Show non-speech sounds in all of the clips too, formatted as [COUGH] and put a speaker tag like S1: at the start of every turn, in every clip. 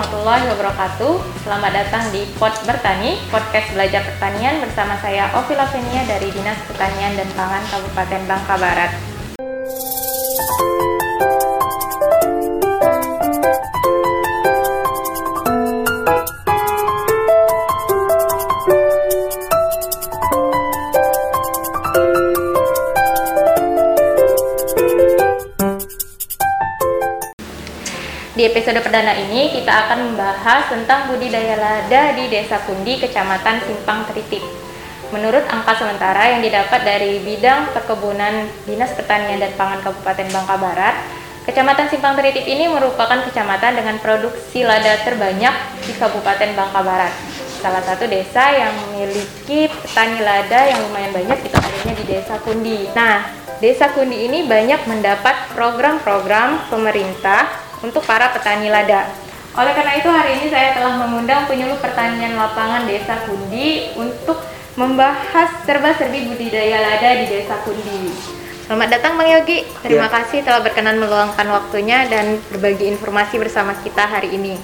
S1: Warahmatullahi wabarakatuh. Selamat datang di Pod Bertani, podcast belajar pertanian bersama saya Ovi Lavenia dari Dinas Pertanian dan Pangan Kabupaten Bangka Barat. Di episode perdana ini kita akan membahas tentang budidaya lada di Desa Kundi, Kecamatan Simpang Tritip. Menurut angka sementara yang didapat dari bidang perkebunan Dinas Pertanian dan Pangan Kabupaten Bangka Barat, Kecamatan Simpang Tritip ini merupakan kecamatan dengan produksi lada terbanyak di Kabupaten Bangka Barat. Salah satu desa yang memiliki petani lada yang lumayan banyak itu adanya di Desa Kundi. Nah, Desa Kundi ini banyak mendapat program-program pemerintah untuk para petani lada. Oleh karena itu hari ini saya telah mengundang penyuluh pertanian lapangan Desa Kundi untuk membahas serba-serbi budidaya lada di Desa Kundi. Selamat datang Bang Yogi. Terima ya. kasih telah berkenan meluangkan waktunya dan berbagi informasi bersama kita hari ini.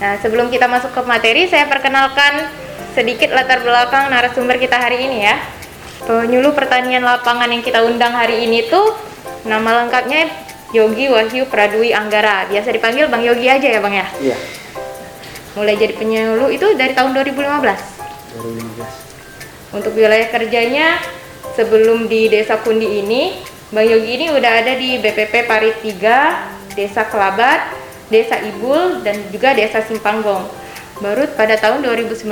S1: Nah, sebelum kita masuk ke materi, saya perkenalkan sedikit latar belakang narasumber kita hari ini ya. Penyuluh pertanian lapangan yang kita undang hari ini tuh nama lengkapnya Yogi Wahyu Pradwi Anggara. Biasa dipanggil Bang Yogi aja ya Bang ya?
S2: Iya.
S1: Mulai jadi penyuluh itu dari tahun 2015?
S2: 2015.
S1: Untuk wilayah kerjanya sebelum di Desa Kundi ini, Bang Yogi ini udah ada di BPP Parit 3, Desa Kelabat, Desa Ibul, dan juga Desa Simpanggong. Baru pada tahun 2019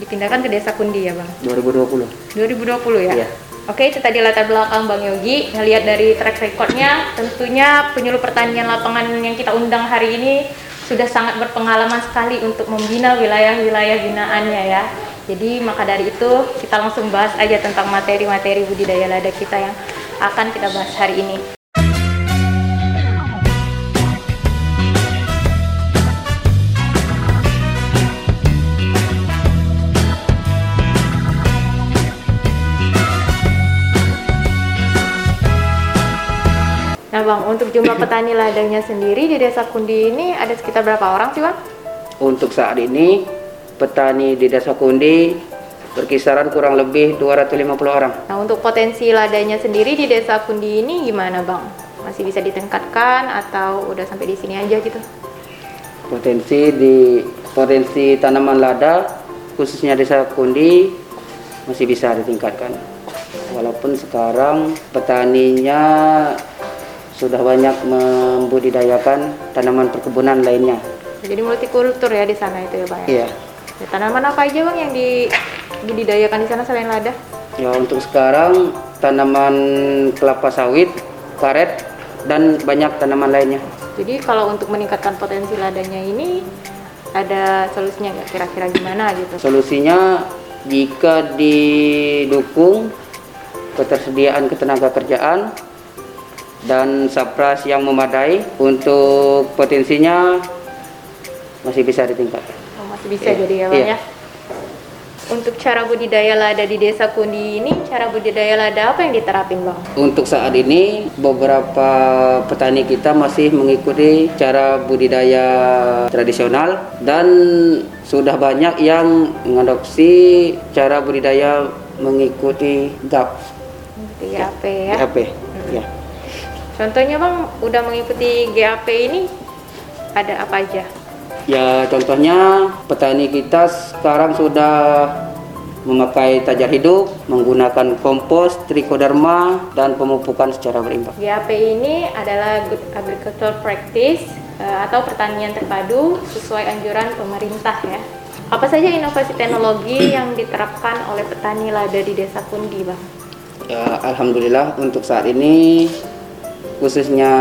S1: dipindahkan ke Desa Kundi ya Bang?
S2: 2020.
S1: 2020 ya?
S2: Iya.
S1: Oke, itu tadi latar belakang Bang Yogi. Ngelihat dari track recordnya, tentunya penyuluh pertanian lapangan yang kita undang hari ini sudah sangat berpengalaman sekali untuk membina wilayah-wilayah binaannya ya. Jadi maka dari itu kita langsung bahas aja tentang materi-materi budidaya lada kita yang akan kita bahas hari ini. Jumlah petani ladangnya sendiri di desa Kundi ini ada sekitar berapa orang sih bang?
S2: Untuk saat ini petani di desa Kundi berkisaran kurang lebih 250 orang.
S1: Nah untuk potensi ladanya sendiri di desa Kundi ini gimana bang? Masih bisa ditingkatkan atau udah sampai di sini aja gitu?
S2: Potensi di potensi tanaman lada khususnya desa Kundi masih bisa ditingkatkan. Walaupun sekarang petaninya sudah banyak membudidayakan tanaman perkebunan lainnya.
S1: Jadi multikultur ya di sana itu ya Bang
S2: ya? Iya.
S1: Ya, tanaman apa aja Bang yang dibudidayakan di sana selain lada?
S2: Ya untuk sekarang tanaman kelapa sawit, karet, dan banyak tanaman lainnya.
S1: Jadi kalau untuk meningkatkan potensi ladanya ini ada solusinya nggak kira-kira gimana gitu?
S2: Solusinya jika didukung ketersediaan ketenaga kerjaan dan sapras yang memadai untuk potensinya masih bisa ditingkatkan.
S1: Oh, masih bisa yeah. jadi ya Bang yeah. ya. Untuk cara budidaya lada di Desa Kundi ini, cara budidaya lada apa yang diterapin Bang?
S2: Untuk saat ini, beberapa petani kita masih mengikuti cara budidaya tradisional dan sudah banyak yang mengadopsi cara budidaya mengikuti GAP.
S1: GAP ya?
S2: GAP, ya.
S1: Contohnya Bang, udah mengikuti GAP ini ada apa aja?
S2: Ya contohnya petani kita sekarang sudah memakai tajar hidup, menggunakan kompos, trikoderma, dan pemupukan secara berimbang.
S1: GAP ini adalah Good Agricultural Practice eh, atau pertanian terpadu sesuai anjuran pemerintah ya. Apa saja inovasi teknologi yang diterapkan oleh petani lada di Desa Kundi, Bang?
S2: Ya, Alhamdulillah untuk saat ini khususnya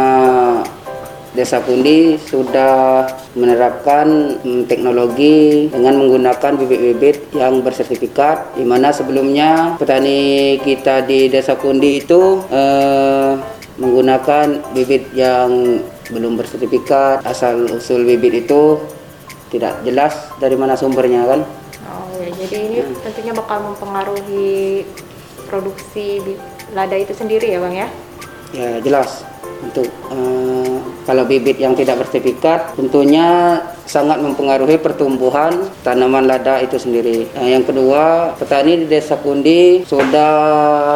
S2: Desa Pundi sudah menerapkan mm, teknologi dengan menggunakan bibit-bibit yang bersertifikat di mana sebelumnya petani kita di Desa Pundi itu eh, menggunakan bibit yang belum bersertifikat asal usul bibit itu tidak jelas dari mana sumbernya kan
S1: oh ya jadi ini hmm. tentunya bakal mempengaruhi produksi lada itu sendiri ya bang ya
S2: ya jelas untuk uh, Kalau bibit yang tidak bersertifikat tentunya sangat mempengaruhi pertumbuhan tanaman lada itu sendiri. Nah, yang kedua, petani di Desa Kundi sudah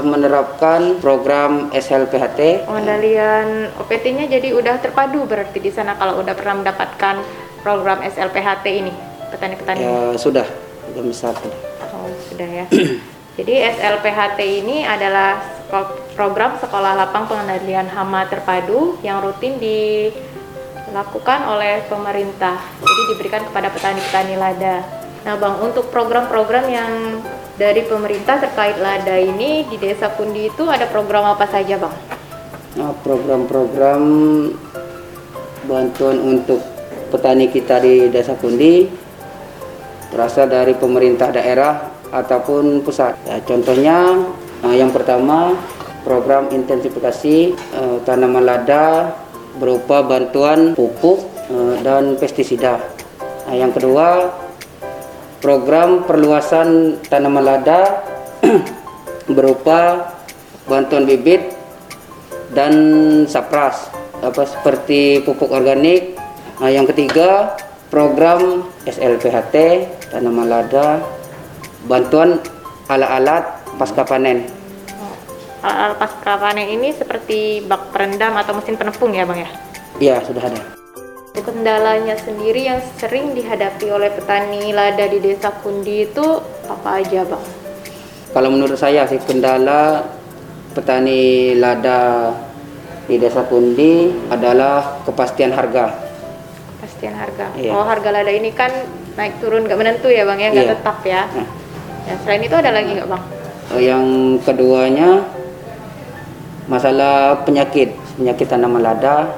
S2: menerapkan program SLPHT.
S1: Pengendalian OPT-nya jadi udah terpadu berarti di sana kalau udah pernah mendapatkan program SLPHT ini petani-petani.
S2: Ya, sudah, sudah bisa.
S1: Oh, sudah ya. [CLEARS THROAT] jadi SLPHT ini adalah program sekolah lapang pengendalian hama terpadu yang rutin dilakukan oleh pemerintah. Jadi diberikan kepada petani-petani lada. Nah, Bang, untuk program-program yang dari pemerintah terkait lada ini di Desa Kundi itu ada program apa saja, Bang?
S2: Nah, program-program bantuan untuk petani kita di Desa Kundi berasal dari pemerintah daerah ataupun pusat. Ya, contohnya Nah, yang pertama program intensifikasi uh, tanaman lada berupa bantuan pupuk uh, dan pestisida. Nah, yang kedua program perluasan tanaman lada [CLEARS THROAT] berupa bantuan bibit dan sapras apa seperti pupuk organik. Nah, yang ketiga program SLPHT tanaman lada bantuan alat-alat pasca panen.
S1: Alat pasca panen ini seperti bak perendam atau mesin penepung ya bang ya?
S2: Iya sudah ada.
S1: Kendalanya sendiri yang sering dihadapi oleh petani lada di desa Kundi itu apa aja bang?
S2: Kalau menurut saya sih kendala petani lada di desa Kundi adalah kepastian harga.
S1: Kepastian harga. Iya. Oh harga lada ini kan naik turun nggak menentu ya bang ya nggak iya. tetap ya. Nah. Ya, selain itu ada lagi nggak bang?
S2: Yang keduanya masalah penyakit penyakit tanaman lada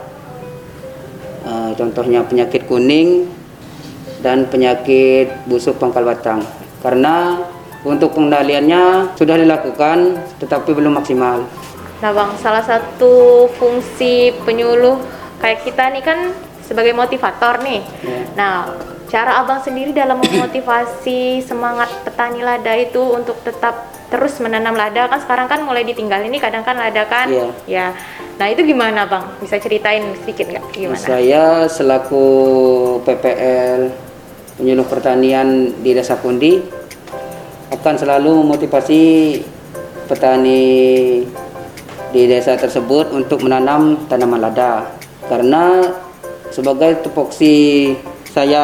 S2: uh, contohnya penyakit kuning dan penyakit busuk pangkal batang. Karena untuk pengendaliannya sudah dilakukan tetapi belum maksimal.
S1: Nah bang salah satu fungsi penyuluh kayak kita nih kan sebagai motivator nih. Yeah. nah cara abang sendiri dalam memotivasi semangat petani lada itu untuk tetap terus menanam lada. Kan sekarang kan mulai ditinggal ini kadang kan lada kan. Yeah. ya. Nah itu gimana bang? Bisa ceritain sedikit nggak? Gimana?
S2: Saya selaku PPL penyuluh pertanian di desa Pundi akan selalu memotivasi petani di desa tersebut untuk menanam tanaman lada. Karena sebagai tupoksi saya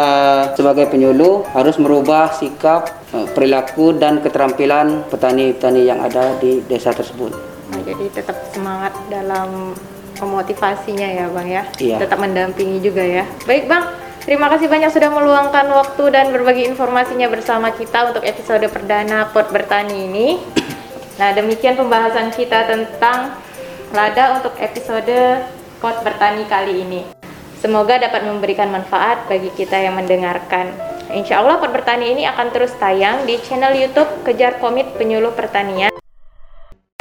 S2: sebagai penyuluh harus merubah sikap, eh, perilaku dan keterampilan petani-petani yang ada di desa tersebut.
S1: Nah, jadi tetap semangat dalam memotivasinya ya Bang ya.
S2: Iya.
S1: Tetap mendampingi juga ya. Baik Bang, terima kasih banyak sudah meluangkan waktu dan berbagi informasinya bersama kita untuk episode perdana Pot Bertani ini. Nah, demikian pembahasan kita tentang lada untuk episode Pot Bertani kali ini. Semoga dapat memberikan manfaat bagi kita yang mendengarkan. Insya Allah Pot Bertani ini akan terus tayang di channel YouTube Kejar Komit Penyuluh Pertanian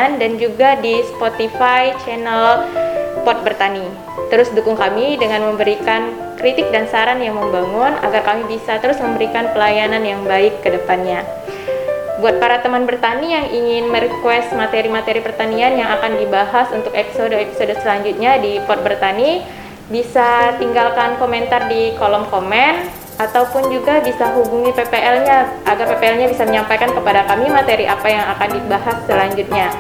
S1: dan juga di Spotify channel Pot Bertani. Terus dukung kami dengan memberikan kritik dan saran yang membangun agar kami bisa terus memberikan pelayanan yang baik ke depannya. Buat para teman bertani yang ingin merequest materi-materi pertanian yang akan dibahas untuk episode-episode selanjutnya di Pot Bertani, bisa tinggalkan komentar di kolom komen ataupun juga bisa hubungi PPL-nya agar PPL-nya bisa menyampaikan kepada kami materi apa yang akan dibahas selanjutnya.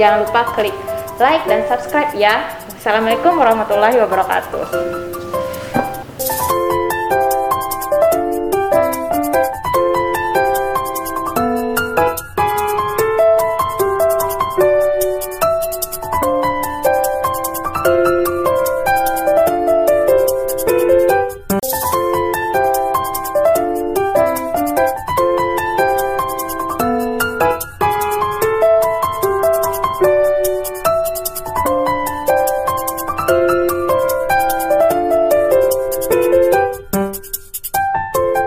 S1: Jangan lupa klik like dan subscribe ya. Assalamualaikum warahmatullahi wabarakatuh.